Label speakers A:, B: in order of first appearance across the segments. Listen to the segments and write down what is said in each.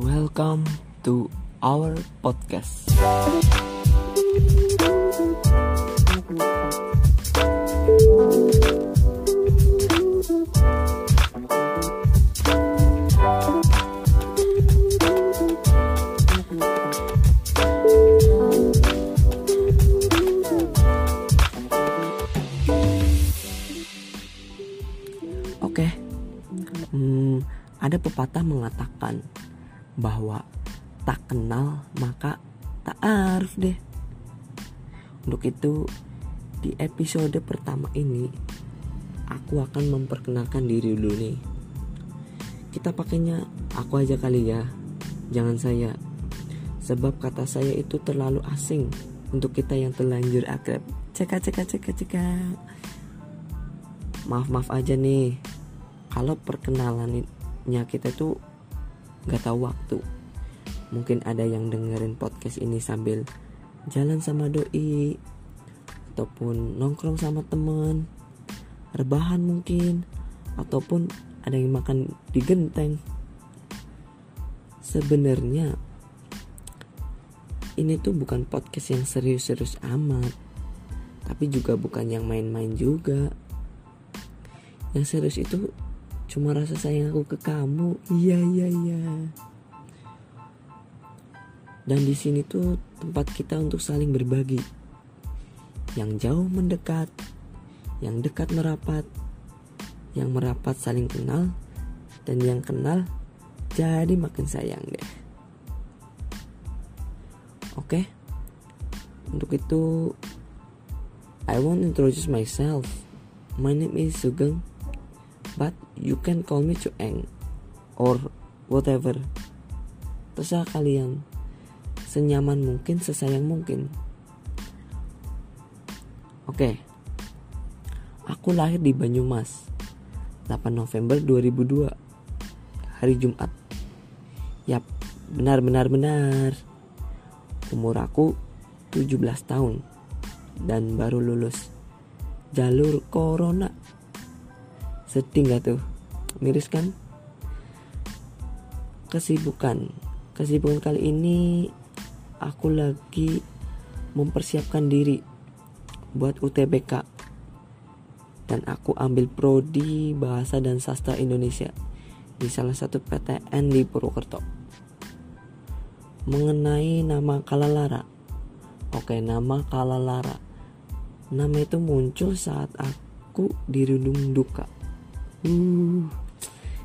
A: Welcome to our podcast. Oke, hmm, ada pepatah mengatakan bahwa tak kenal maka tak arif deh. Untuk itu di episode pertama ini aku akan memperkenalkan diri dulu nih. Kita pakainya aku aja kali ya, jangan saya. Sebab kata saya itu terlalu asing untuk kita yang terlanjur akrab. Ceka ceka ceka ceka. Maaf maaf aja nih, kalau perkenalannya kita tuh nggak tahu waktu. Mungkin ada yang dengerin podcast ini sambil jalan sama doi ataupun nongkrong sama temen rebahan mungkin ataupun ada yang makan di genteng. Sebenarnya ini tuh bukan podcast yang serius-serius amat tapi juga bukan yang main-main juga. Yang serius itu cuma rasa sayang aku ke kamu. Iya iya iya. Dan di sini tuh tempat kita untuk saling berbagi. Yang jauh mendekat yang dekat merapat yang merapat saling kenal dan yang kenal jadi makin sayang deh. Oke? Untuk itu I want introduce myself. My name is Sugeng but you can call me Cueng or whatever. Terserah kalian. Senyaman mungkin sesayang mungkin. Oke. Aku lahir di Banyumas 8 November 2002 hari Jumat. Yap benar benar benar. Umur aku 17 tahun dan baru lulus jalur corona sedih gak tuh? Miris kan? Kesibukan. Kesibukan kali ini aku lagi mempersiapkan diri buat UTBK dan aku ambil prodi bahasa dan sastra Indonesia di salah satu PTN di Purwokerto. Mengenai nama Kalalara. Oke nama Kalalara. Nama itu muncul saat aku dirundung duka uh,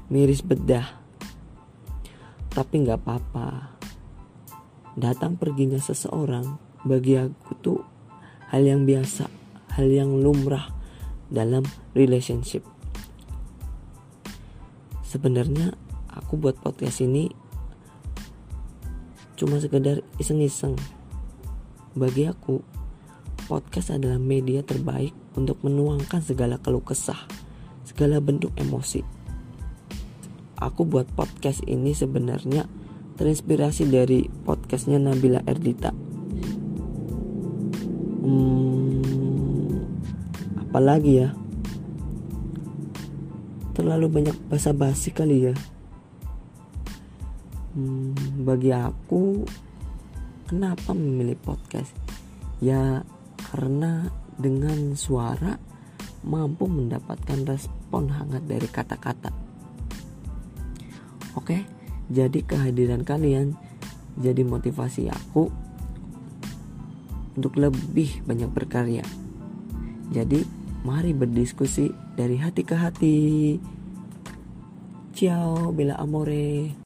A: miris bedah. Tapi nggak apa-apa. Datang perginya seseorang. Bagi aku tuh hal yang biasa hal yang lumrah dalam relationship. Sebenarnya aku buat podcast ini cuma sekedar iseng-iseng. Bagi aku podcast adalah media terbaik untuk menuangkan segala keluh kesah segala bentuk emosi. Aku buat podcast ini sebenarnya terinspirasi dari podcastnya Nabila Erdita. Hmm, apalagi ya? Terlalu banyak basa-basi kali ya. Hmm, bagi aku, kenapa memilih podcast? Ya karena dengan suara mampu mendapatkan respon hangat dari kata-kata. Oke, jadi kehadiran kalian jadi motivasi aku untuk lebih banyak berkarya. Jadi, mari berdiskusi dari hati ke hati. Ciao, bela amore.